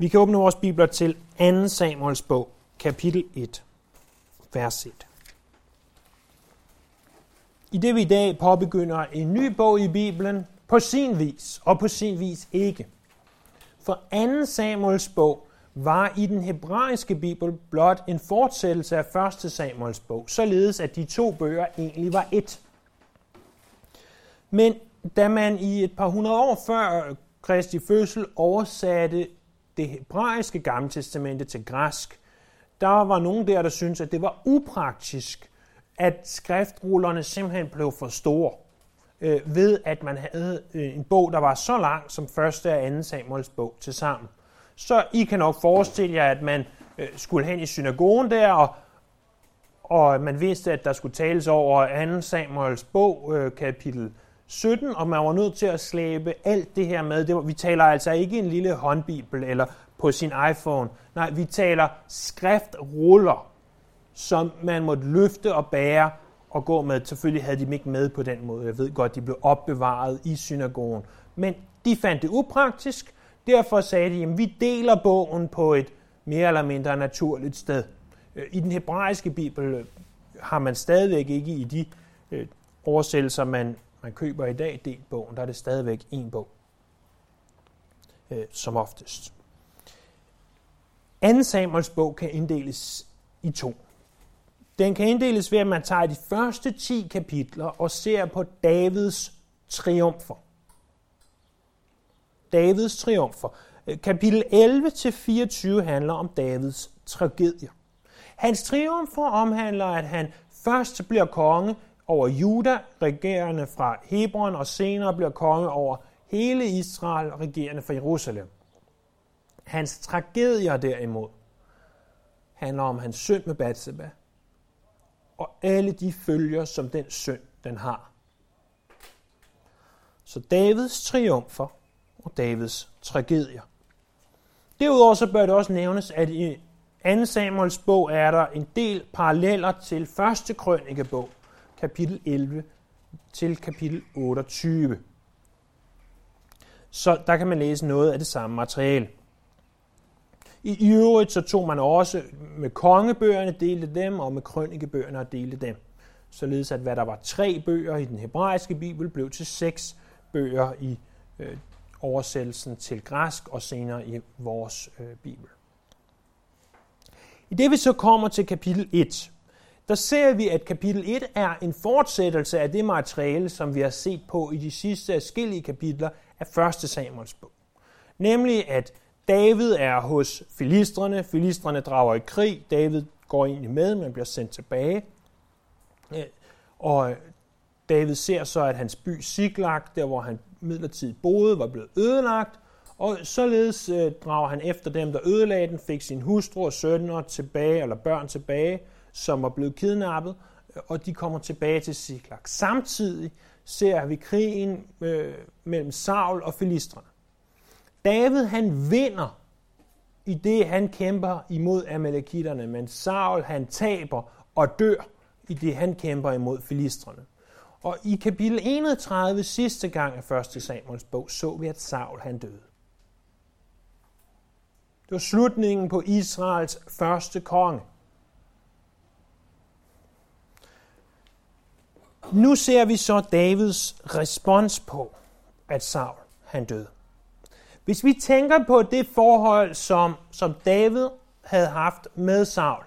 Vi kan åbne vores bibler til 2. Samuels bog, kapitel 1, vers 1. I det vi i dag påbegynder en ny bog i Bibelen, på sin vis og på sin vis ikke. For 2. Samuels bog var i den hebraiske bibel blot en fortsættelse af 1. Samuels bog, således at de to bøger egentlig var et. Men da man i et par hundrede år før Kristi fødsel oversatte det hebraiske gamle testamente til græsk, der var nogen der, der syntes, at det var upraktisk, at skriftrullerne simpelthen blev for store øh, ved, at man havde øh, en bog, der var så lang som første og anden Samuels bog til sammen. Så I kan nok forestille jer, at man øh, skulle hen i synagogen der, og, og man vidste, at der skulle tales over 2. Samuels bog, øh, kapitel 17, og man var nødt til at slæbe alt det her med. Det var, vi taler altså ikke en lille håndbibel eller på sin iPhone. Nej, vi taler skriftruller, som man måtte løfte og bære og gå med. Selvfølgelig havde de dem ikke med på den måde. Jeg ved godt, de blev opbevaret i synagogen. Men de fandt det upraktisk. Derfor sagde de, at vi deler bogen på et mere eller mindre naturligt sted. Øh, I den hebraiske bibel øh, har man stadigvæk ikke i de øh, oversættelser, man man køber i dag delt bogen, der er det stadigvæk en bog, øh, som oftest. 2. Samuels bog kan inddeles i to. Den kan inddeles ved, at man tager de første 10 kapitler og ser på Davids triumfer. Davids triumfer. Øh, kapitel 11-24 handler om Davids tragedier. Hans triumfer omhandler, at han først bliver konge over Juda, regerende fra Hebron, og senere bliver konge over hele Israel, regerende fra Jerusalem. Hans tragedier derimod handler om hans synd med Bathsheba, og alle de følger, som den synd den har. Så Davids triumfer og Davids tragedier. Derudover så bør det også nævnes, at i 2. Samuels bog er der en del paralleller til første krønikebog, kapitel 11 til kapitel 28. Så der kan man læse noget af det samme materiale. I øvrigt så tog man også med kongebøgerne, delte dem, og med krønikebøgerne og delte dem. Således at hvad der var tre bøger i den hebraiske bibel, blev til seks bøger i øh, oversættelsen til græsk og senere i vores øh, bibel. I det vi så kommer til kapitel 1, der ser vi, at kapitel 1 er en fortsættelse af det materiale, som vi har set på i de sidste afskillige kapitler af 1. Samuels bog. Nemlig, at David er hos filistrene, filistrene drager i krig, David går egentlig med, men bliver sendt tilbage. Øh, og David ser så, at hans by Siglag, der hvor han midlertidigt boede, var blevet ødelagt, og således øh, drager han efter dem, der ødelagde den, fik sin hustru og sønner tilbage, eller børn tilbage, som var blevet kidnappet, og de kommer tilbage til Siklag. Samtidig ser vi krigen øh, mellem Saul og Filistrene. David han vinder i det, han kæmper imod amalekitterne, men Saul han taber og dør i det, han kæmper imod filistrene. Og i kapitel 31, sidste gang af 1. Samuels bog, så vi, at Saul han døde. Det var slutningen på Israels første konge. Nu ser vi så Davids respons på, at Saul han døde. Hvis vi tænker på det forhold, som, som David havde haft med Saul,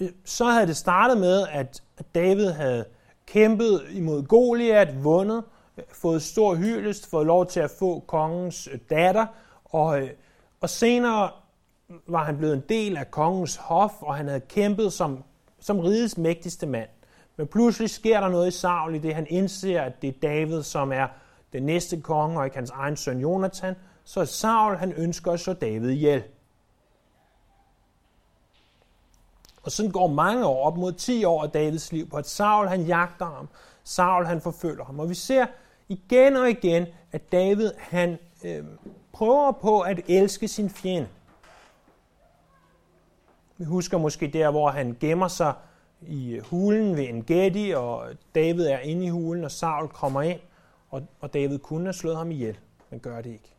øh, så havde det startet med, at David havde kæmpet imod Goliat, vundet, øh, fået stor hyldest, fået lov til at få kongens øh, datter, og, og senere var han blevet en del af kongens hof, og han havde kæmpet som, som rigets mægtigste mand. Men pludselig sker der noget i Saul i det, han indser, at det er David, som er den næste konge, og ikke hans egen søn Jonathan. Så Saul, han ønsker at slå David ihjel. Og sådan går mange år, op mod 10 år af Davids liv, på at Saul han jagter ham. Saul han forfølger ham. Og vi ser igen og igen, at David han øh, prøver på at elske sin fjende. Vi husker måske der, hvor han gemmer sig i øh, hulen ved en Gedi, og David er inde i hulen, og Saul kommer ind, og, og David kunne have slået ham ihjel, men gør det ikke.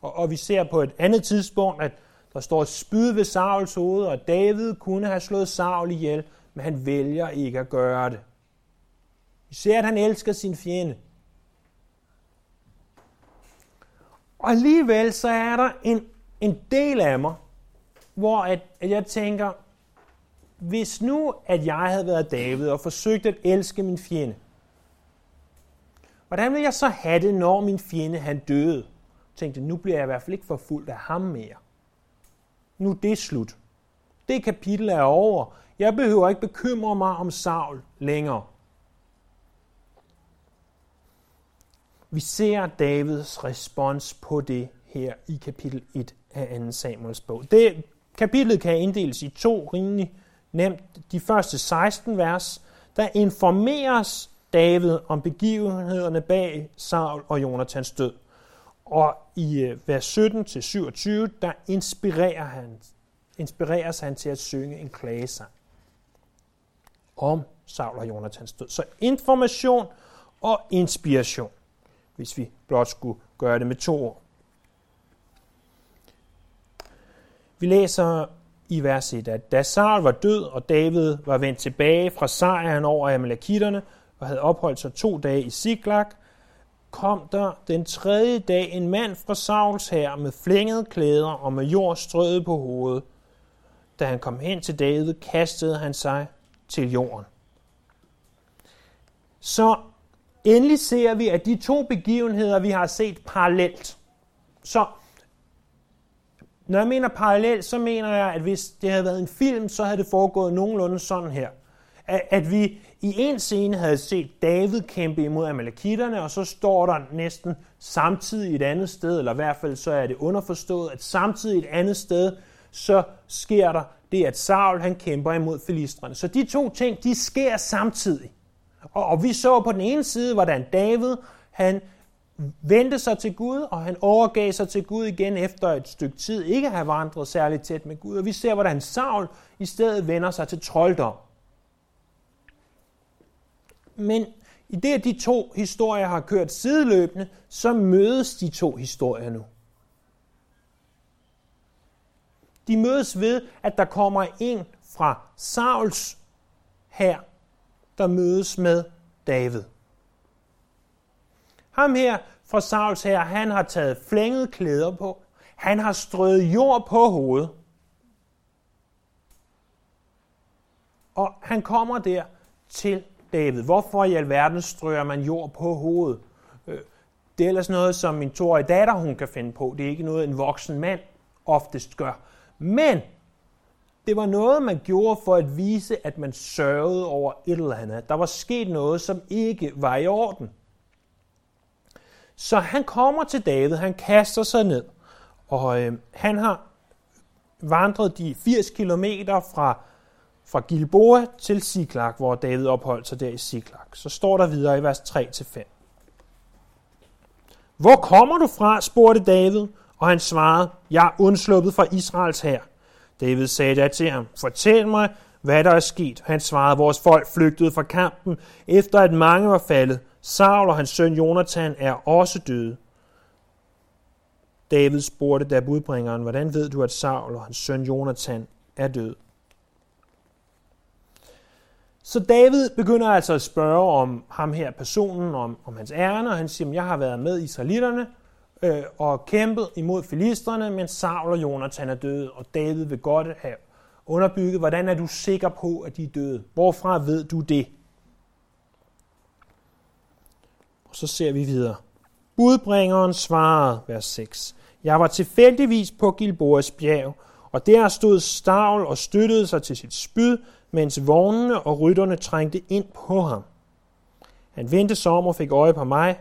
Og, og vi ser på et andet tidspunkt, at der står et spyd ved Sauls hoved, og David kunne have slået Saul ihjel, men han vælger ikke at gøre det. Vi ser, at han elsker sin fjende. Og alligevel så er der en, en del af mig, hvor at, at jeg tænker, hvis nu, at jeg havde været David og forsøgt at elske min fjende, hvordan ville jeg så have det, når min fjende han døde? Jeg tænkte, nu bliver jeg i hvert fald ikke forfulgt af ham mere. Nu er det slut. Det kapitel er over. Jeg behøver ikke bekymre mig om Saul længere. Vi ser Davids respons på det her i kapitel 1 af 2. Samuels bog. Det, kapitlet kan inddeles i to rimelig nemt. De første 16 vers, der informeres David om begivenhederne bag Saul og Jonathans død. Og i øh, vers 17-27, der inspirerer han, inspireres han til at synge en klagesang om Saul og Jonathans død. Så information og inspiration, hvis vi blot skulle gøre det med to ord. Vi læser i vers 1, at da Saul var død, og David var vendt tilbage fra sejren over Amalekitterne, og havde opholdt sig to dage i Siklag, kom der den tredje dag en mand fra Sauls her med flængede klæder og med jord strøget på hovedet. Da han kom hen til David, kastede han sig til jorden. Så endelig ser vi, at de to begivenheder, vi har set parallelt. Så når jeg mener parallelt, så mener jeg, at hvis det havde været en film, så havde det foregået nogenlunde sådan her. At, at vi i en scene havde set David kæmpe imod amalekitterne, og så står der næsten samtidig et andet sted, eller i hvert fald så er det underforstået, at samtidig et andet sted, så sker der det, at Saul han kæmper imod filistrene. Så de to ting, de sker samtidig. Og, og vi så på den ene side, hvordan David han vendte sig til Gud, og han overgav sig til Gud igen efter et stykke tid, ikke at have vandret særligt tæt med Gud. Og vi ser, hvordan Saul i stedet vender sig til trolddom. Men i det, at de to historier har kørt sideløbende, så mødes de to historier nu. De mødes ved, at der kommer en fra Sauls her, der mødes med David. Ham her fra Sauls her, han har taget flængede klæder på. Han har strøget jord på hovedet. Og han kommer der til David. Hvorfor i alverden strøger man jord på hovedet? Øh, det er ellers noget, som min toårige datter hun kan finde på. Det er ikke noget, en voksen mand oftest gør. Men det var noget, man gjorde for at vise, at man sørgede over et eller andet. Der var sket noget, som ikke var i orden. Så han kommer til David, han kaster sig ned, og øh, han har vandret de 80 kilometer fra, fra Gilboa til Siklag, hvor David opholdt sig der i Siklag. Så står der videre i vers 3-5. Hvor kommer du fra, spurgte David, og han svarede, jeg er undsluppet fra Israels her. David sagde da til ham, fortæl mig, hvad der er sket. Han svarede, vores folk flygtede fra kampen, efter at mange var faldet. Saul og hans søn Jonathan er også døde. David spurgte da budbringeren, hvordan ved du, at Saul og hans søn Jonathan er død? Så David begynder altså at spørge om ham her, personen, om, om hans ærne, og han siger, jeg har været med israelitterne øh, og kæmpet imod filisterne, men Saul og Jonathan er døde, og David vil godt have underbygget, hvordan er du sikker på, at de er døde? Hvorfra ved du det? Og så ser vi videre. Budbringeren svarede, vers 6. Jeg var tilfældigvis på Gilboas bjerg, og der stod Stavl og støttede sig til sit spyd, mens vognene og rytterne trængte ind på ham. Han vendte sig om og fik øje på mig,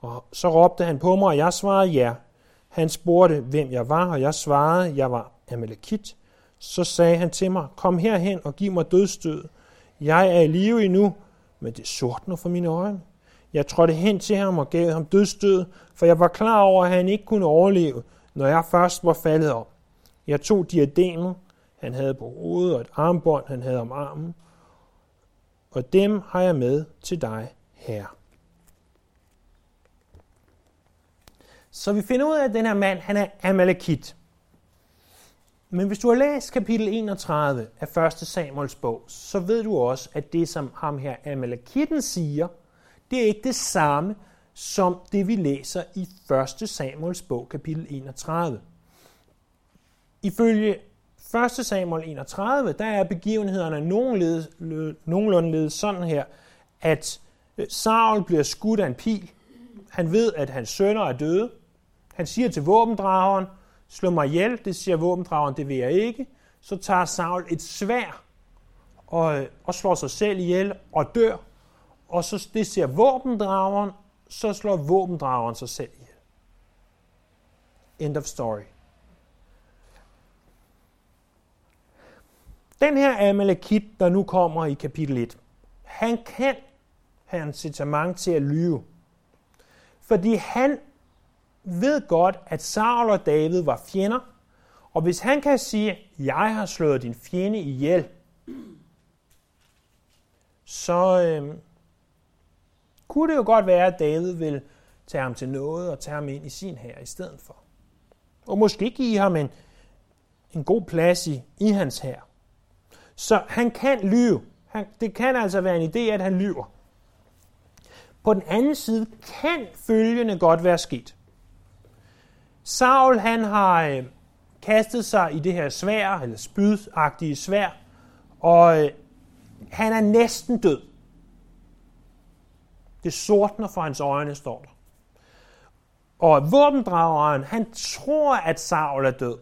og så råbte han på mig, og jeg svarede ja. Han spurgte, hvem jeg var, og jeg svarede, jeg var Amalekit. Så sagde han til mig, kom herhen og giv mig dødstød. Jeg er i live endnu, men det sortner for mine øjne. Jeg trådte hen til ham og gav ham dødstød, for jeg var klar over, at han ikke kunne overleve, når jeg først var faldet op. Jeg tog diademet, han havde på hovedet, og et armbånd, han havde om armen, og dem har jeg med til dig herre. Så vi finder ud af, at den her mand, han er Amalekit. Men hvis du har læst kapitel 31 af 1. Samuels bog, så ved du også, at det, som ham her Amalekitten siger, det er ikke det samme, som det vi læser i 1. Samuels bog, kapitel 31. Ifølge 1. Samuel 31, der er begivenhederne nogenlunde sådan her, at øh, Saul bliver skudt af en pil. Han ved, at hans sønner er døde. Han siger til våbendrageren, slå mig ihjel, det siger våbendrageren, det vil jeg ikke. Så tager Saul et svær og, øh, og slår sig selv ihjel og dør. Og så det ser våbendrageren, så slår våbendrageren sig selv ihjel. End of story. Den her Amalekit, der nu kommer i kapitel 1, han kan have incitament til at lyve. Fordi han ved godt, at Saul og David var fjender, og hvis han kan sige, jeg har slået din fjende ihjel, så øh, kunne det jo godt være, at David vil tage ham til noget og tage ham ind i sin her i stedet for. Og måske give ham en, en god plads i, i hans her. Så han kan lyve. Han, det kan altså være en idé, at han lyver. På den anden side kan følgende godt være sket. Saul han har øh, kastet sig i det her svær, eller spydagtige svær, og øh, han er næsten død. Det sortner for hans øjne, står der. Og våbendrageren, han tror, at Saul er død.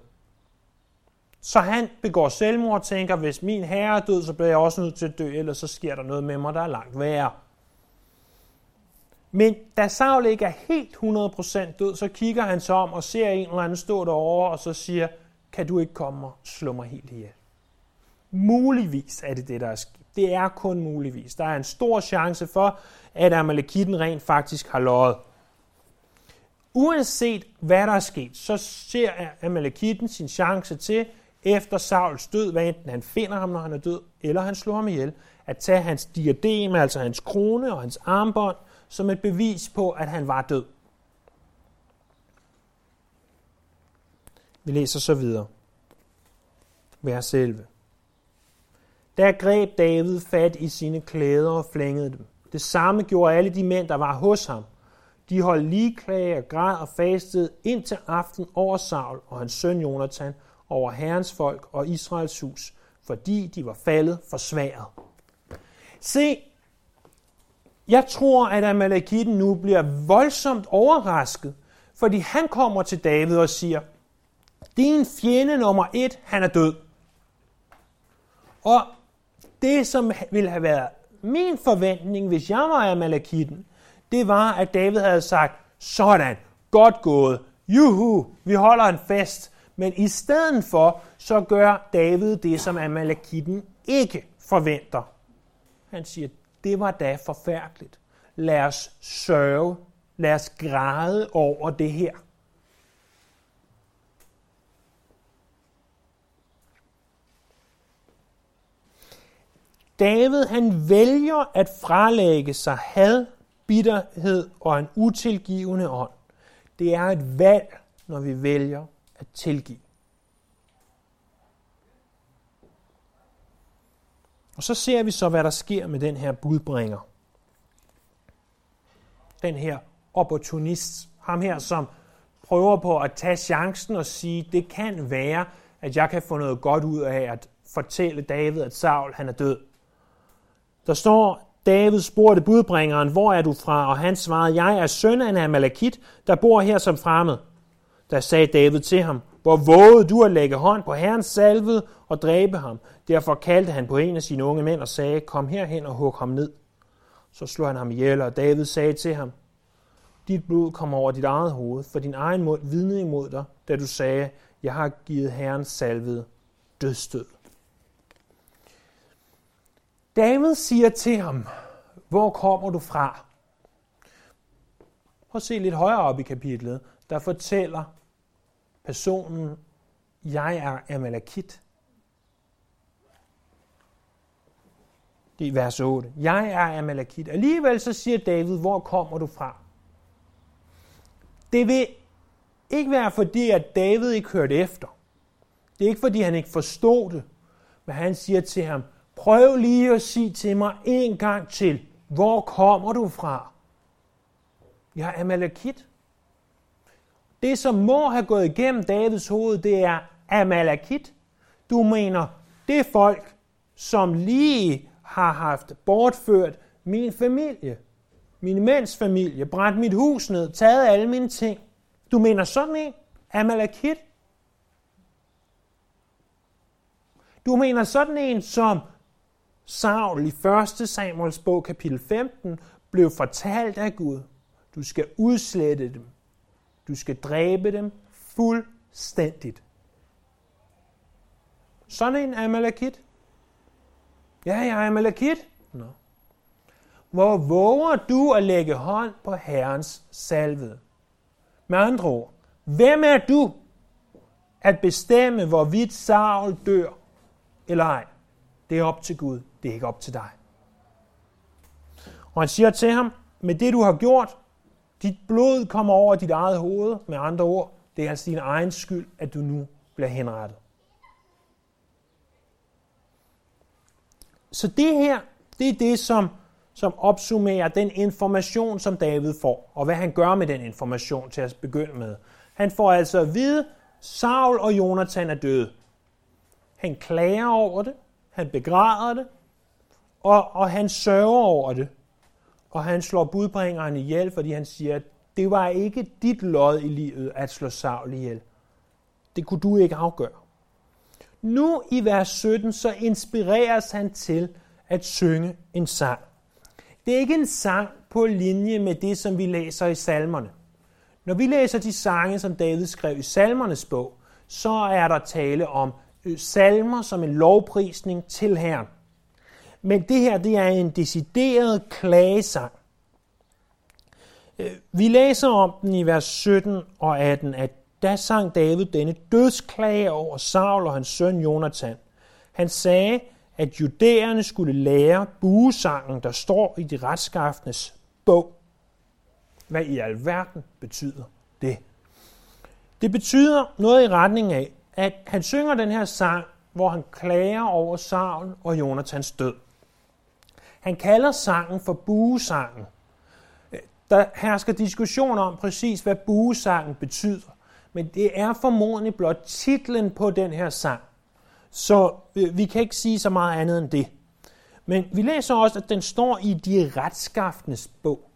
Så han begår selvmord og tænker, hvis min herre er død, så bliver jeg også nødt til at dø, ellers så sker der noget med mig, der er langt værre. Men da Saul ikke er helt 100% død, så kigger han sig om og ser en eller anden stå derovre, og så siger, kan du ikke komme og slå mig helt ihjel? Muligvis er det det, der er sket. Det er kun muligvis. Der er en stor chance for, at Amalekitten rent faktisk har løjet. Uanset hvad der er sket, så ser Amalekitten sin chance til, efter Sauls død, hvad enten han finder ham, når han er død, eller han slår ham ihjel, at tage hans diadem, altså hans krone og hans armbånd, som et bevis på, at han var død. Vi læser så videre. Vers 11. Der greb David fat i sine klæder og flængede dem. Det samme gjorde alle de mænd, der var hos ham. De holdt lige og græd og fastede ind til aften over Saul og hans søn Jonathan, over Herrens folk og Israels hus, fordi de var faldet for sværet. Se, jeg tror, at Amalekitten nu bliver voldsomt overrasket, fordi han kommer til David og siger, din fjende nummer et, han er død. Og det, som ville have været min forventning, hvis jeg var Amalekitten, det var, at David havde sagt, sådan, godt gået, juhu, vi holder en fest. Men i stedet for, så gør David det, som Amalekitten ikke forventer. Han siger, det var da forfærdeligt. Lad os sørge, lad os græde over det her. David han vælger at fralægge sig had, bitterhed og en utilgivende ånd. Det er et valg, når vi vælger at tilgive. Og så ser vi så, hvad der sker med den her budbringer. Den her opportunist. Ham her, som prøver på at tage chancen og sige, det kan være, at jeg kan få noget godt ud af at fortælle David, at Saul han er død. Der står, David spurgte budbringeren, hvor er du fra? Og han svarede, jeg er søn af en Amalekit, der bor her som fremmed. Der sagde David til ham, hvor vågede du at lægge hånd på herrens salvede og dræbe ham. Derfor kaldte han på en af sine unge mænd og sagde, kom herhen og hug ham ned. Så slog han ham ihjel, og David sagde til ham, dit blod kommer over dit eget hoved, for din egen mund vidnede imod dig, da du sagde, jeg har givet herrens salvede dødstød. David siger til ham, hvor kommer du fra? Prøv at se lidt højere op i kapitlet, der fortæller personen, jeg er Amalekit. Det er vers 8. Jeg er Amalekit. Alligevel så siger David, hvor kommer du fra? Det vil ikke være fordi, at David ikke hørte efter. Det er ikke fordi, han ikke forstod det. Men han siger til ham, prøv lige at sige til mig en gang til, hvor kommer du fra? Jeg er Amalekit. Det, som må have gået igennem Davids hoved, det er Amalekit. Du mener, det folk, som lige har haft bortført min familie, min mænds familie, brændt mit hus ned, taget alle mine ting. Du mener sådan en? Amalekit? Du mener sådan en, som Saul i 1. Samuels bog, kapitel 15, blev fortalt af Gud. Du skal udslette dem. Du skal dræbe dem fuldstændigt. Sådan en Amalekit. Ja, jeg er Amalekit. Nå. Hvor våger du at lægge hånd på Herrens salvede? Med andre ord, hvem er du at bestemme, hvorvidt Saul dør eller ej? Det er op til Gud, det er ikke op til dig. Og han siger til ham, med det du har gjort, dit blod kommer over dit eget hoved, med andre ord, det er altså din egen skyld, at du nu bliver henrettet. Så det her, det er det, som, som opsummerer den information, som David får, og hvad han gør med den information til at begynde med. Han får altså at vide, Saul og Jonathan er døde. Han klager over det, han begræder det, og, og han sørger over det. Og han slår budbringeren ihjel, fordi han siger, at det var ikke dit lod i livet at slå Saul ihjel. Det kunne du ikke afgøre. Nu i vers 17, så inspireres han til at synge en sang. Det er ikke en sang på linje med det, som vi læser i salmerne. Når vi læser de sange, som David skrev i salmernes bog, så er der tale om Øh, salmer som en lovprisning til Herren. Men det her, det er en decideret klagesang. Øh, vi læser om den i vers 17 og 18, at da sang David denne dødsklage over Saul og hans søn Jonathan. Han sagde, at judæerne skulle lære buesangen, der står i de retskaffnes bog. Hvad i alverden betyder det? Det betyder noget i retning af, at han synger den her sang, hvor han klager over Saul og Jonathans død. Han kalder sangen for buesangen. Der hersker diskussion om præcis, hvad buesangen betyder men det er formodentlig blot titlen på den her sang. Så øh, vi kan ikke sige så meget andet end det. Men vi læser også, at den står i de retskaffenes bog.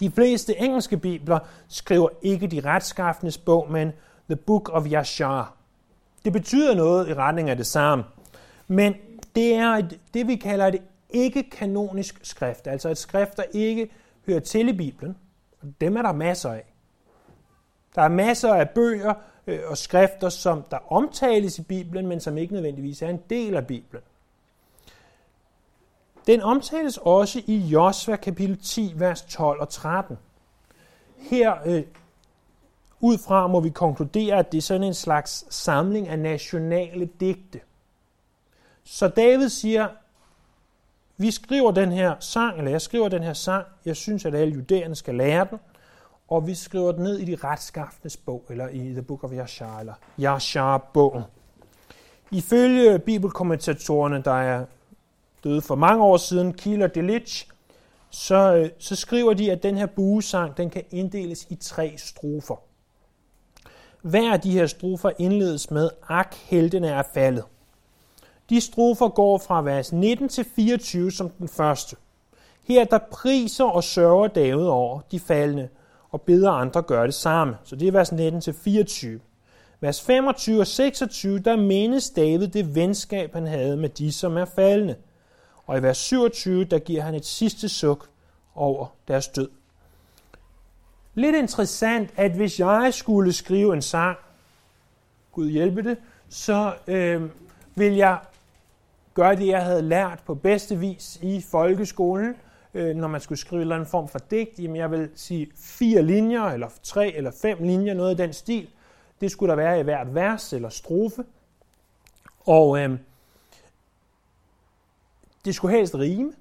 De fleste engelske bibler skriver ikke de retskaffenes bog, men The Book of Yashar. Det betyder noget i retning af det samme. Men det er et, det, vi kalder et ikke-kanonisk skrift, altså et skrift, der ikke hører til i Bibelen. Dem er der masser af. Der er masser af bøger øh, og skrifter, som der omtales i Bibelen, men som ikke nødvendigvis er en del af Bibelen. Den omtales også i Josva kapitel 10, vers 12 og 13. Her øh, udfra må vi konkludere, at det er sådan en slags samling af nationale digte. Så David siger, vi skriver den her sang, eller jeg skriver den her sang, jeg synes, at alle judæerne skal lære den, og vi skriver den ned i de retskaffenes bog, eller i The Book of Yashar, eller Yashar-bogen. Ifølge bibelkommentatorerne, der er døde for mange år siden, Kieler Delitzsch, så, øh, så skriver de, at den her buesang, den kan inddeles i tre strofer. Hver af de her strofer indledes med, ak, heltene er faldet. De strofer går fra vers 19 til 24 som den første. Her der priser og sørger David over de faldende, og beder andre gøre det samme. Så det er vers 19 til 24. Vers 25 og 26, der mindes David det venskab, han havde med de, som er faldende. Og i vers 27, der giver han et sidste suk over deres død. Lidt interessant, at hvis jeg skulle skrive en sang, Gud hjælpe det, så øh, vil jeg gøre det, jeg havde lært på bedste vis i folkeskolen, øh, når man skulle skrive en eller anden form for digt, jamen jeg vil sige fire linjer, eller tre eller fem linjer, noget i den stil. Det skulle der være i hvert vers eller strofe. Og øh, det skulle helst rime.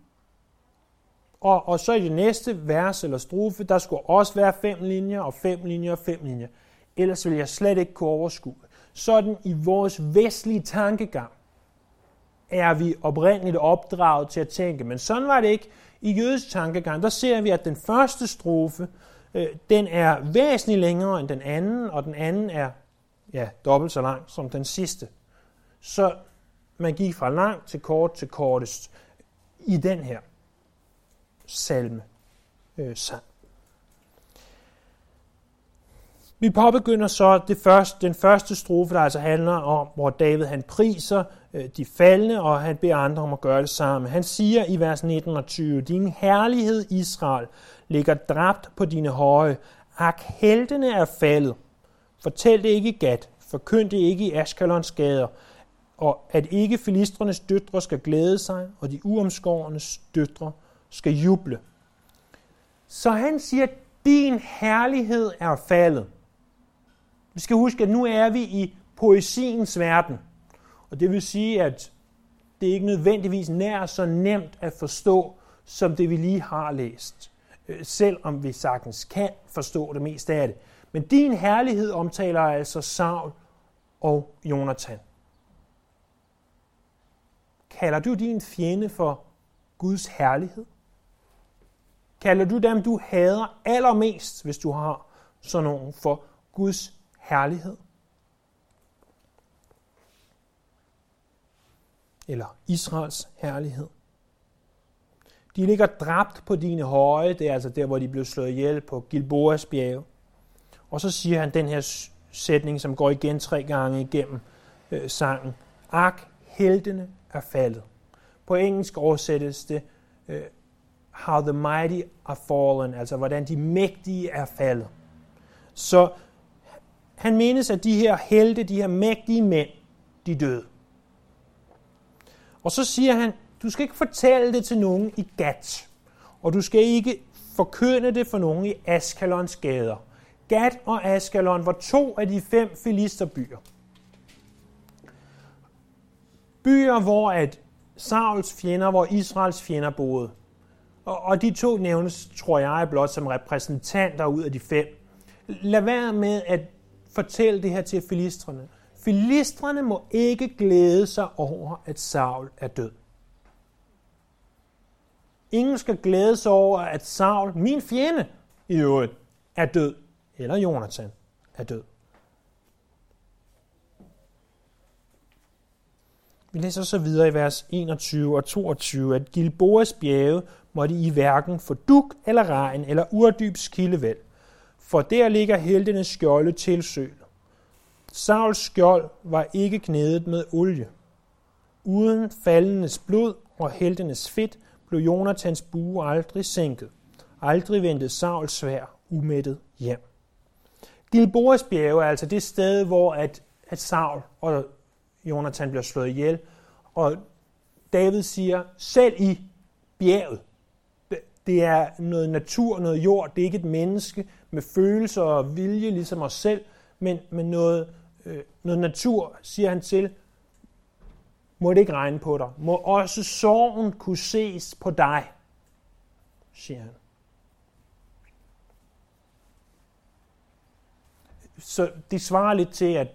Og, og så i det næste vers eller strofe, der skulle også være fem linjer, og fem linjer og fem linjer. Ellers vil jeg slet ikke kunne overskue. Sådan i vores vestlige tankegang er vi oprindeligt opdraget til at tænke. Men sådan var det ikke i jødisk tankegang. Der ser vi, at den første strofe, øh, den er væsentligt længere end den anden, og den anden er ja, dobbelt så lang som den sidste. Så man gik fra lang til kort til kortest i den her salme øh, sang. Vi påbegynder så det første, den første strofe, der altså handler om, hvor David han priser øh, de faldende, og han beder andre om at gøre det samme. Han siger i vers 19 og 20, Din herlighed, Israel, ligger dræbt på dine høje. Ak, heltene er faldet. Fortæl det ikke i Gat, forkynd det ikke i Askalons gader, og at ikke filistrenes døtre skal glæde sig, og de uomskårenes døtre skal juble. Så han siger, din herlighed er faldet. Vi skal huske, at nu er vi i poesiens verden. Og det vil sige, at det er ikke nødvendigvis nær så nemt at forstå, som det vi lige har læst. Øh, Selvom vi sagtens kan forstå det meste af det. Men din herlighed omtaler altså Saul og Jonathan. Kalder du din fjende for Guds herlighed? Kalder du dem, du hader allermest, hvis du har sådan nogen, for Guds herlighed? Eller Israels herlighed? De ligger dræbt på dine høje, det er altså der, hvor de blev slået ihjel på Gilboas bjerge. Og så siger han den her sætning, som går igen tre gange igennem øh, sangen. Ak, heltene er faldet. På engelsk oversættes det, øh, how the mighty are fallen, altså hvordan de mægtige er faldet. Så han menes, at de her helte, de her mægtige mænd, de døde. Og så siger han, du skal ikke fortælle det til nogen i Gat, og du skal ikke forkynde det for nogen i Askalons gader. Gat og Askalon var to af de fem filisterbyer. Byer, hvor at Sauls fjender, hvor Israels fjender boede. Og, og de to nævnes, tror jeg, blot som repræsentanter ud af de fem. Lad være med at fortælle det her til filistrene. Filistrene må ikke glæde sig over, at Saul er død. Ingen skal glæde sig over, at Saul, min fjende i øvrigt, er død. Eller Jonathan er død. Vi læser så videre i vers 21 og 22, at Gilboas bjerge måtte I hverken få duk eller regn eller urdybs kildevæld, for der ligger heltenes skjolde til søl. Sauls skjold var ikke knædet med olie. Uden faldendes blod og heltenes fedt blev Jonathans bue aldrig sænket. Aldrig vendte Sauls svær umættet hjem. Gilboas bjerge er altså det sted, hvor at, at Saul og Jonathan bliver slået ihjel. Og David siger, selv i bjerget, det er noget natur, noget jord, det er ikke et menneske med følelser og vilje, ligesom os selv, men, men noget, øh, noget natur, siger han til, må det ikke regne på dig. Må også sorgen kunne ses på dig, siger han. Så det svarer lidt til, at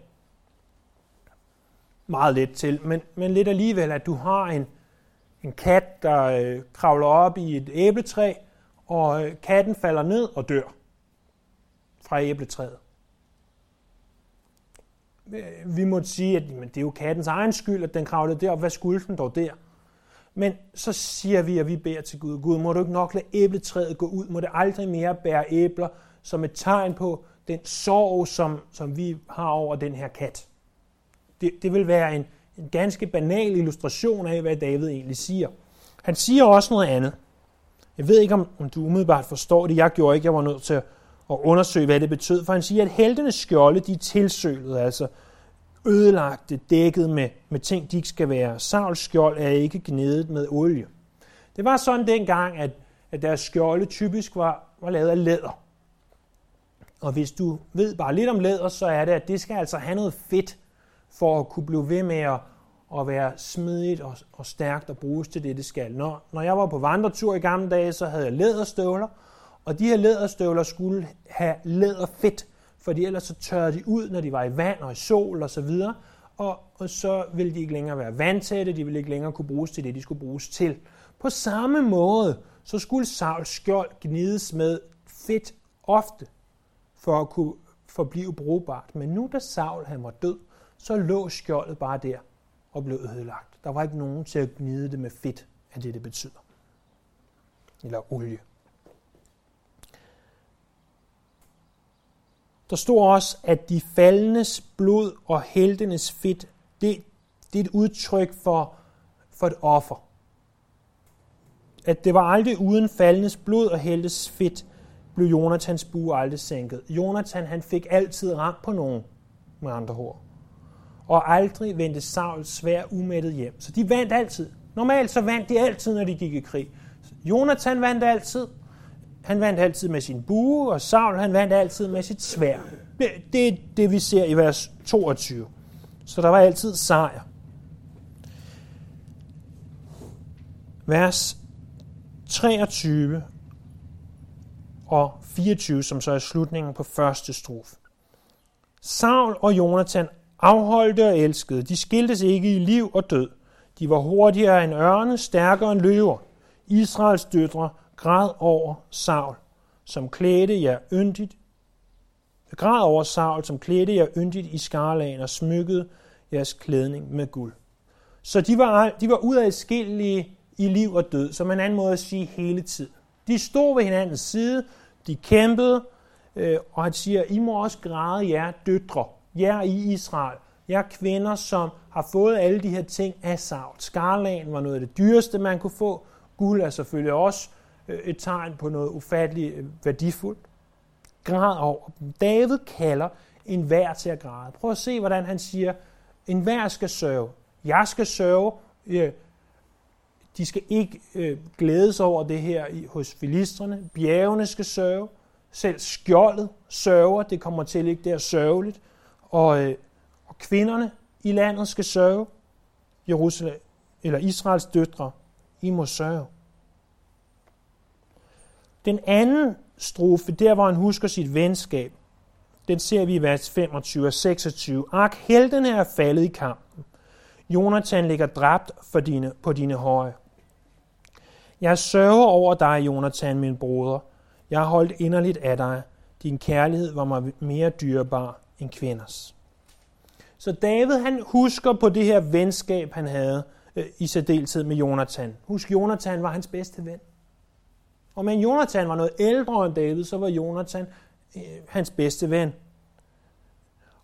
meget lidt til, men, men lidt alligevel, at du har en, en kat, der øh, kravler op i et æbletræ, og øh, katten falder ned og dør fra æbletræet. Øh, vi må sige, at jamen, det er jo kattens egen skyld, at den kravlede derop. Hvad skulle den dog der? Men så siger vi, at vi beder til Gud. Gud, må du ikke nok lade æbletræet gå ud? Må det aldrig mere bære æbler som et tegn på den sorg, som, som vi har over den her kat? Det, det vil være en, en ganske banal illustration af, hvad David egentlig siger. Han siger også noget andet. Jeg ved ikke, om, om du umiddelbart forstår det. Jeg gjorde ikke. Jeg var nødt til at, undersøge, hvad det betød. For han siger, at heltenes skjolde, de er tilsølet, altså ødelagte, dækket med, med ting, de ikke skal være. Sauls skjold er ikke gnedet med olie. Det var sådan dengang, at, at deres skjolde typisk var, var lavet af læder. Og hvis du ved bare lidt om læder, så er det, at det skal altså have noget fedt for at kunne blive ved med at, at være smidigt og, og stærkt og bruges til det, det skal. Når, når jeg var på vandretur i gamle dage, så havde jeg læderstøvler, og de her læderstøvler skulle have læderfedt, fordi ellers så tørrede de ud, når de var i vand og i sol og så videre, og, og så ville de ikke længere være vandtætte, de ville ikke længere kunne bruges til det, de skulle bruges til. På samme måde, så skulle Sauls skjold gnides med fedt ofte, for at kunne forblive brugbart. Men nu da Saul han var død, så lå skjoldet bare der og blev ødelagt. Der var ikke nogen til at gnide det med fedt, af det det betyder. Eller olie. Der stod også, at de faldendes blod og heltenes fedt, det, det er et udtryk for, for et offer. At det var aldrig uden faldendes blod og heltes fedt, blev Jonathans bue aldrig sænket. Jonathan han fik altid ramt på nogen, med andre ord. Og aldrig vendte Saul svær umættet hjem. Så de vandt altid. Normalt så vandt de altid, når de gik i krig. Jonathan vandt altid. Han vandt altid med sin bue, og Saul han vandt altid med sit svær. Det er det, vi ser i vers 22. Så der var altid sejr. Vers 23 og 24, som så er slutningen på første strofe. Saul og Jonathan afholdte og elskede. De skiltes ikke i liv og død. De var hurtigere end ørne, stærkere end løver. Israels døtre græd over Saul, som klædte jer yndigt. Græd over Saul, som klædte jer yndigt i skarlagen og smykkede jeres klædning med guld. Så de var, de var udadskillige i liv og død, som en anden måde at sige hele tiden. De stod ved hinandens side, de kæmpede, øh, og han siger, I må også græde jer døtre, jer i Israel, jer kvinder, som har fået alle de her ting af savt. Skarlagen var noget af det dyreste, man kunne få. Guld er selvfølgelig også øh, et tegn på noget ufatteligt øh, værdifuldt. Græd over dem. David kalder en vær til at græde. Prøv at se, hvordan han siger, en vær skal sørge. Jeg skal sørge. De skal ikke øh, glædes over det her i, hos filistrene. Bjergene skal sørge. Selv skjoldet sørger. Det kommer til at ligge der sørgeligt. Og, øh, og kvinderne i landet skal sørge. Jerusalem, eller Israels døtre, I må sørge. Den anden strofe, der hvor han husker sit venskab, den ser vi i vers 25 og 26. Ak, heltene er faldet i kampen. Jonathan ligger dræbt for dine, på dine høje. Jeg sørger over dig, Jonathan, min broder. Jeg har holdt inderligt af dig. Din kærlighed var mig mere dyrebar end kvinders. Så David han husker på det her venskab, han havde øh, i særdeleshed med Jonathan. Husk, Jonathan var hans bedste ven. Og men Jonathan var noget ældre end David, så var Jonathan øh, hans bedste ven.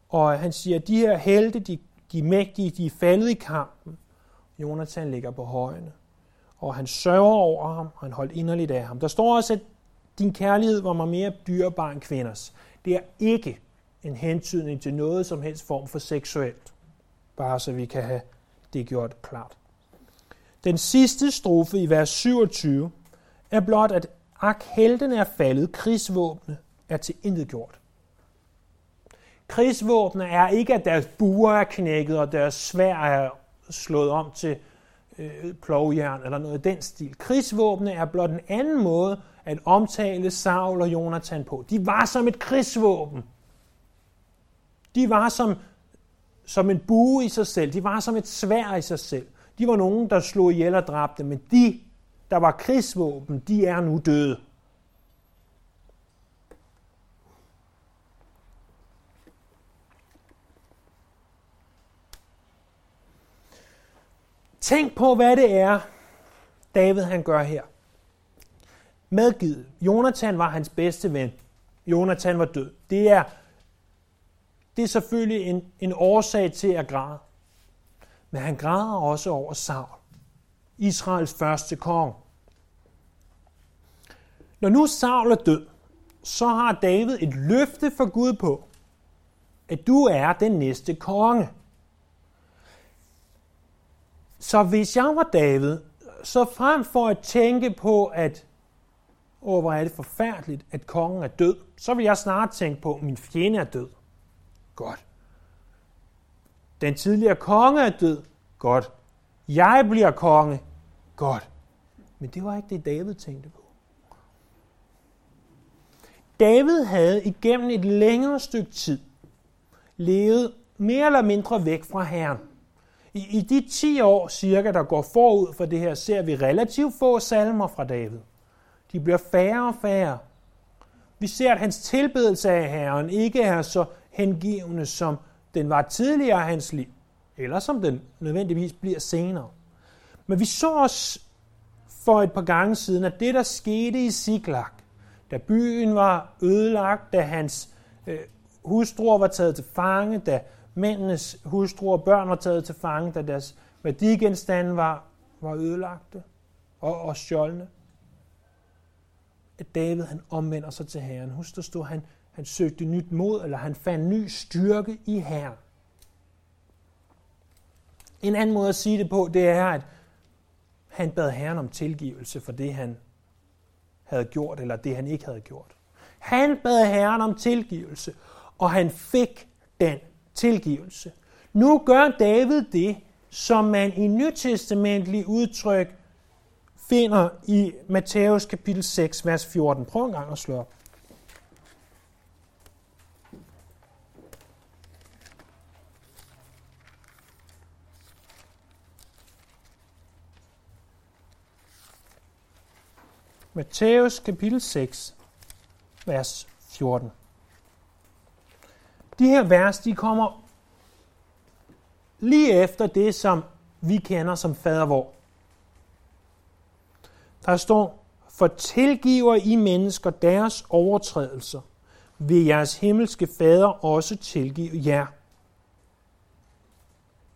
Og han siger, at de her helte, de, de mægtige, de er faldet i kampen. Jonathan ligger på højene og han sørger over ham, og han holdt inderligt af ham. Der står også, at din kærlighed var mig mere dyrbar end kvinders. Det er ikke en hentydning til noget som helst form for seksuelt. Bare så vi kan have det gjort klart. Den sidste strofe i vers 27 er blot, at ak, helten er faldet, krigsvåbne er til intet gjort. Krigsvåbne er ikke, at deres buer er knækket, og deres svær er slået om til øh, plovjern eller noget af den stil. Krigsvåbne er blot en anden måde at omtale Saul og Jonathan på. De var som et krigsvåben. De var som, som en bue i sig selv. De var som et svær i sig selv. De var nogen, der slog ihjel og dræbte, men de, der var krigsvåben, de er nu døde. Tænk på, hvad det er, David han gør her. Medgivet. Jonathan var hans bedste ven. Jonathan var død. Det er, det er selvfølgelig en, en årsag til at græde. Men han græder også over Saul, Israels første konge. Når nu Saul er død, så har David et løfte for Gud på, at du er den næste konge. Så hvis jeg var David, så frem for at tænke på, at åh, hvor er det forfærdeligt, at kongen er død, så vil jeg snart tænke på, at min fjende er død. Godt. Den tidligere konge er død. Godt. Jeg bliver konge. Godt. Men det var ikke det, David tænkte på. David havde igennem et længere stykke tid levet mere eller mindre væk fra Herren. I, I de 10 år cirka, der går forud for det her, ser vi relativt få salmer fra David. De bliver færre og færre. Vi ser, at hans tilbedelse af Herren ikke er så hengivende, som den var tidligere i hans liv, eller som den nødvendigvis bliver senere. Men vi så os for et par gange siden, at det, der skete i Siklag, da byen var ødelagt, da hans øh, hustruer var taget til fange, da mændenes hustruer og børn var taget til fange, da deres værdigenstande var, var ødelagte og, og stjålne. At David han omvender sig til Herren. Husk, der stod, han, han søgte nyt mod, eller han fandt ny styrke i Herren. En anden måde at sige det på, det er, at han bad Herren om tilgivelse for det, han havde gjort, eller det, han ikke havde gjort. Han bad Herren om tilgivelse, og han fik den tilgivelse. Nu gør David det, som man i nytestamentlig udtryk finder i Matthæus kapitel 6, vers 14. Prøv en gang at slå op. Matthæus kapitel 6, vers 14. De her vers, de kommer lige efter det, som vi kender som fader vor. Der står, for tilgiver I mennesker deres overtrædelser, vil jeres himmelske fader også tilgive jer.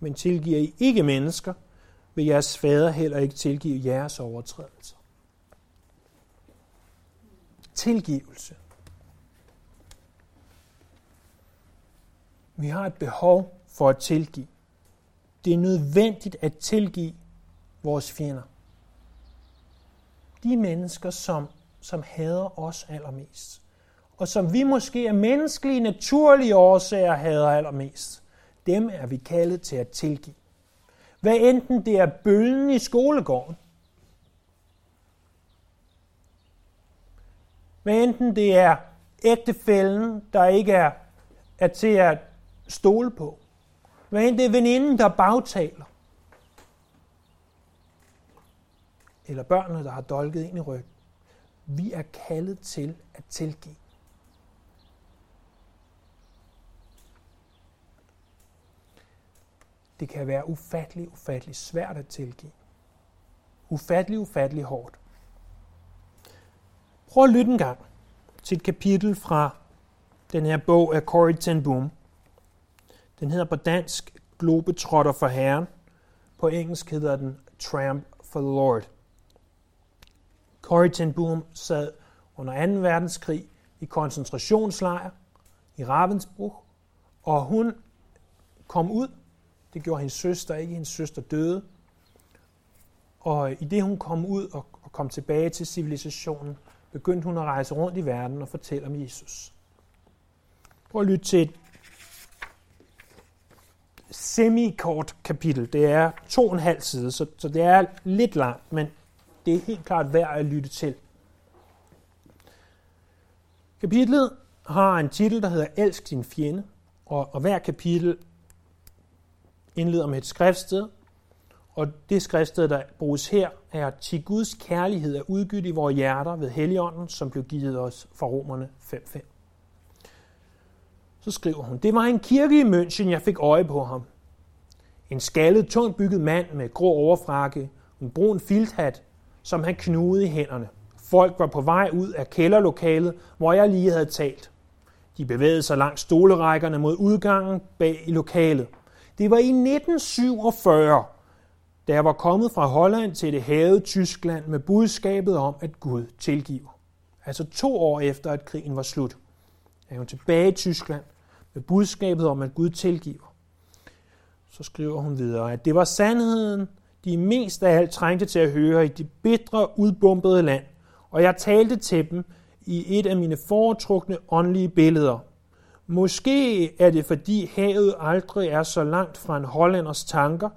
Men tilgiver I ikke mennesker, vil jeres fader heller ikke tilgive jeres overtrædelser. Tilgivelse. Vi har et behov for at tilgive. Det er nødvendigt at tilgive vores fjender. De mennesker, som, som hader os allermest. Og som vi måske af menneskelige, naturlige årsager hader allermest. Dem er vi kaldet til at tilgive. Hvad enten det er bølgen i skolegården, hvad enten det er ægtefælden, der ikke er, er til at stole på. Hvad enten det er veninden, der bagtaler. Eller børnene, der har dolket ind i ryggen. Vi er kaldet til at tilgive. Det kan være ufattelig, ufattelig svært at tilgive. Ufattelig, ufattelig hårdt. Prøv at lytte en gang til et kapitel fra den her bog af Corrie ten Boom. Den hedder på dansk Globetrotter for Herren. På engelsk hedder den Tramp for the Lord. Corrie ten Boom sad under 2. verdenskrig i koncentrationslejr i Ravensbrück, og hun kom ud. Det gjorde hendes søster ikke. Hendes søster døde. Og i det hun kom ud og kom tilbage til civilisationen, begyndte hun at rejse rundt i verden og fortælle om Jesus. Prøv at lytte til et semi-kort kapitel. Det er to og en halv side, så, så det er lidt langt, men det er helt klart værd at lytte til. Kapitlet har en titel, der hedder Elsk din fjende, og, og hver kapitel indleder med et skriftsted, og det skriftsted, der bruges her, er til Guds kærlighed er udgydt i vores hjerter ved Helligånden, som blev givet os fra Romerne 5.5. Så skriver hun, det var en kirke i München, jeg fik øje på ham. En skaldet, tungt bygget mand med grå overfrakke, en brun filthat, som han knugede i hænderne. Folk var på vej ud af kælderlokalet, hvor jeg lige havde talt. De bevægede sig langs stolerækkerne mod udgangen bag i lokalet. Det var i 1947, da jeg var kommet fra Holland til det havede Tyskland med budskabet om, at Gud tilgiver. Altså to år efter, at krigen var slut, er hun tilbage i Tyskland med budskabet om, at Gud tilgiver. Så skriver hun videre, at det var sandheden, de mest af alt trængte til at høre i det bitre, udbumpede land, og jeg talte til dem i et af mine foretrukne åndelige billeder. Måske er det, fordi havet aldrig er så langt fra en hollanders tanker,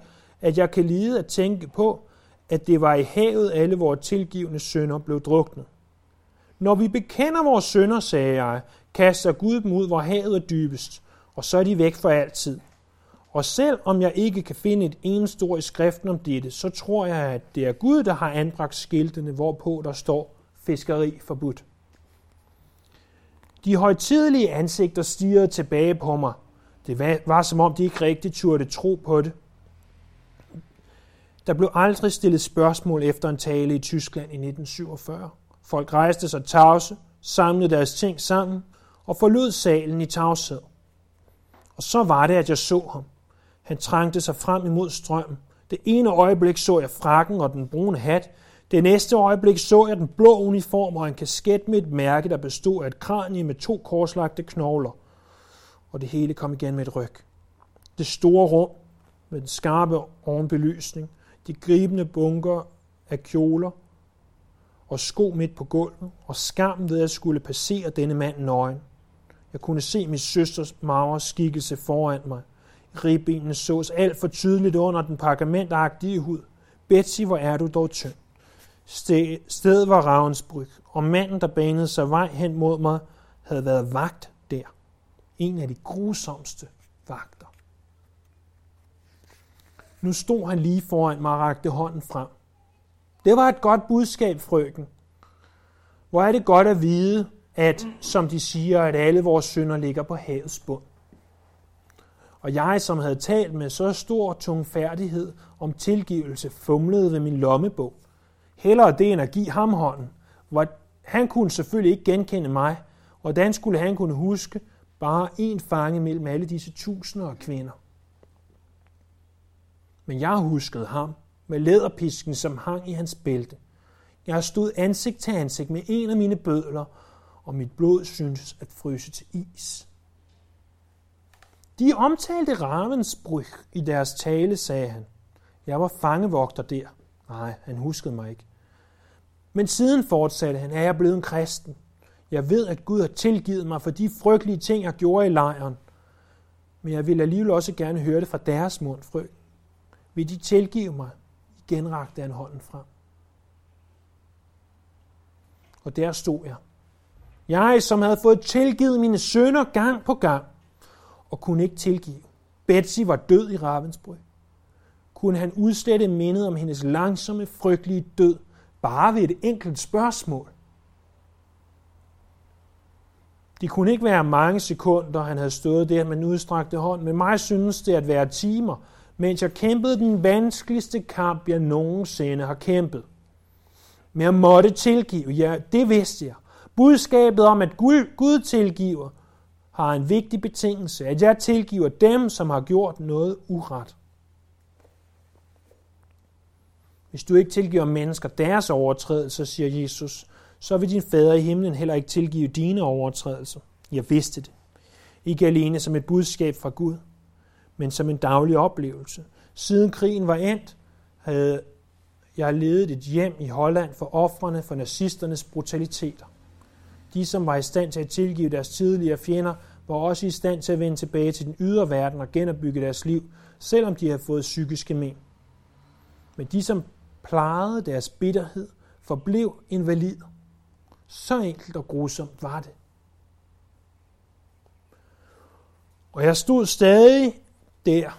at jeg kan lide at tænke på, at det var i havet alle vores tilgivende sønder blev druknet. Når vi bekender vores sønder, sagde jeg, kaster Gud dem ud, hvor havet er dybest, og så er de væk for altid. Og selv om jeg ikke kan finde et eneste ord i skriften om dette, så tror jeg, at det er Gud, der har anbragt skiltene, hvorpå der står fiskeri forbudt. De højtidelige ansigter stirrede tilbage på mig. Det var, var som om de ikke rigtig turde tro på det. Der blev aldrig stillet spørgsmål efter en tale i Tyskland i 1947. Folk rejste sig tavse, samlede deres ting sammen og forlod salen i tavshed. Og så var det, at jeg så ham. Han trængte sig frem imod strømmen. Det ene øjeblik så jeg frakken og den brune hat. Det næste øjeblik så jeg den blå uniform og en kasket med et mærke, der bestod af et kranie med to korslagte knogler. Og det hele kom igen med et ryg. Det store rum med den skarpe ovenbelysning, de gribende bunker af kjoler og sko midt på gulvet, og skam ved at skulle passere denne mand nøgen. Jeg kunne se min søsters magre skikkelse foran mig. Ribbenene sås alt for tydeligt under den pergamentagtige hud. Betsy, hvor er du dog tynd. Stedet var Ravensbryg, og manden, der banede sig vej hen mod mig, havde været vagt der. En af de grusomste vagter. Nu stod han lige foran mig og rakte hånden frem. Det var et godt budskab, frøken. Hvor er det godt at vide, at, som de siger, at alle vores synder ligger på havets bund. Og jeg, som havde talt med så stor tungfærdighed om tilgivelse, fumlede ved min lommebog. Hellere det end at give ham hånden. Hvor han kunne selvfølgelig ikke genkende mig. Hvordan skulle han kunne huske bare en fange mellem alle disse tusinder af kvinder? Men jeg huskede ham med læderpisken, som hang i hans bælte. Jeg stod ansigt til ansigt med en af mine bødler, og mit blod syntes at fryse til is. De omtalte Ravensbrüch i deres tale, sagde han. Jeg var fangevogter der. Nej, han huskede mig ikke. Men siden fortsatte han, er jeg blevet en kristen. Jeg ved, at Gud har tilgivet mig for de frygtelige ting, jeg gjorde i lejren. Men jeg vil alligevel også gerne høre det fra deres mund, frøken. Vil de tilgive mig? Igen rakte han hånden frem. Og der stod jeg. Jeg, som havde fået tilgivet mine sønner gang på gang, og kunne ikke tilgive. Betsy var død i Ravensbrød. Kunne han udslette mindet om hendes langsomme, frygtelige død, bare ved et enkelt spørgsmål? Det kunne ikke være mange sekunder, han havde stået der med en udstrakte hånd, men mig synes det at være timer, mens jeg kæmpede den vanskeligste kamp, jeg nogensinde har kæmpet. Men jeg måtte tilgive, ja, det vidste jeg. Budskabet om, at Gud, Gud tilgiver, har en vigtig betingelse, at jeg tilgiver dem, som har gjort noget uret. Hvis du ikke tilgiver mennesker deres overtrædelser, siger Jesus, så vil din fader i himlen heller ikke tilgive dine overtrædelser. Jeg vidste det. Ikke alene som et budskab fra Gud, men som en daglig oplevelse. Siden krigen var endt, havde jeg ledet et hjem i Holland for ofrene for nazisternes brutaliteter. De, som var i stand til at tilgive deres tidligere fjender, var også i stand til at vende tilbage til den ydre verden og genopbygge deres liv, selvom de havde fået psykiske men. Men de, som plejede deres bitterhed, forblev invalid. Så enkelt og grusomt var det. Og jeg stod stadig der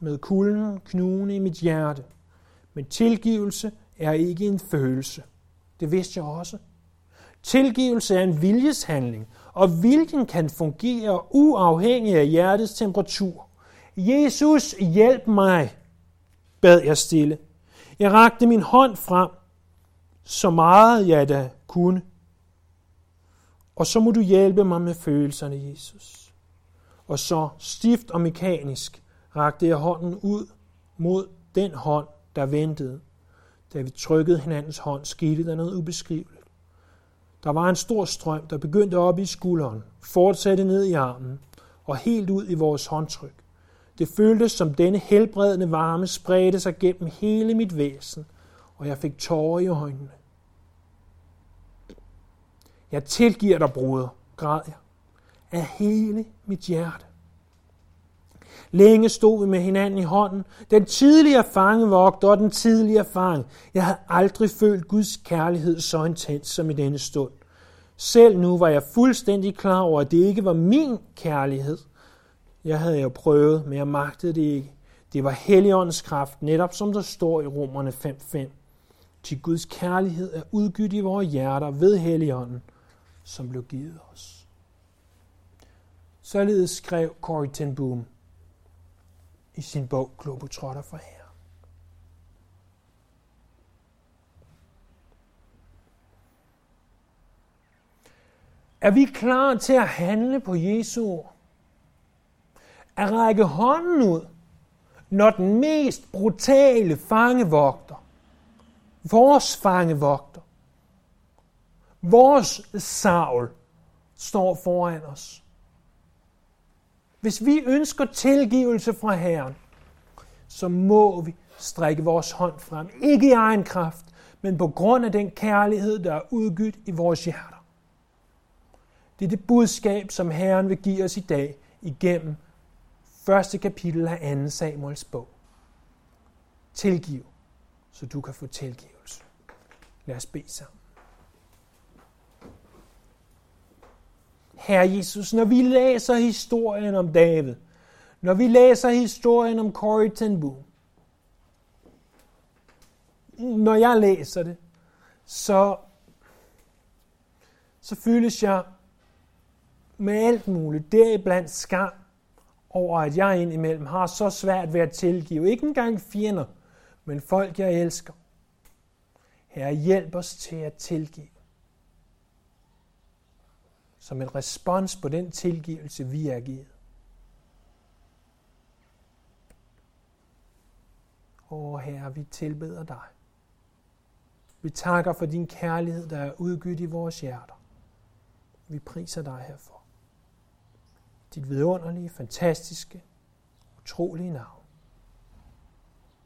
med kulden knugende i mit hjerte. Men tilgivelse er ikke en følelse. Det vidste jeg også. Tilgivelse er en viljeshandling, og viljen kan fungere uafhængig af hjertets temperatur. Jesus, hjælp mig, bad jeg stille. Jeg rakte min hånd frem, så meget jeg da kunne. Og så må du hjælpe mig med følelserne, Jesus. Og så stift og mekanisk rakte jeg hånden ud mod den hånd, der ventede. Da vi trykkede hinandens hånd, skete der noget ubeskriveligt. Der var en stor strøm, der begyndte op i skulderen, fortsatte ned i armen og helt ud i vores håndtryk. Det føltes som denne helbredende varme spredte sig gennem hele mit væsen, og jeg fik tårer i øjnene. Jeg tilgiver dig, broder, græd jeg, af hele mit hjerte. Længe stod vi med hinanden i hånden. Den tidligere fangevogter og den tidligere fang. Jeg havde aldrig følt Guds kærlighed så intens som i denne stund. Selv nu var jeg fuldstændig klar over, at det ikke var min kærlighed. Jeg havde jo prøvet, men jeg magtede det ikke. Det var Helligåndens kraft, netop som der står i Romerne 5.5. Til Guds kærlighed er udgydt i vores hjerter ved Helligånden, som blev givet os. Således skrev Corrie ten Boom i sin bog Globetrotter for her. Er vi klar til at handle på Jesu ord? At række hånden ud, når den mest brutale fangevogter, vores fangevogter, vores savl, står foran os. Hvis vi ønsker tilgivelse fra Herren, så må vi strække vores hånd frem. Ikke i egen kraft, men på grund af den kærlighed, der er udgydt i vores hjerter. Det er det budskab, som Herren vil give os i dag igennem første kapitel af 2. Samuels bog. Tilgiv, så du kan få tilgivelse. Lad os bede sammen. Herre Jesus, når vi læser historien om David, når vi læser historien om Corrie ten Boom, når jeg læser det, så, så føles jeg med alt muligt, deriblandt skam over, at jeg indimellem har så svært ved at tilgive. Ikke engang fjender, men folk, jeg elsker. Herre, hjælp os til at tilgive som en respons på den tilgivelse, vi er givet. Åh Herre, vi tilbeder dig. Vi takker for din kærlighed, der er udgydt i vores hjerter. Vi priser dig herfor. Dit vidunderlige, fantastiske, utrolige navn.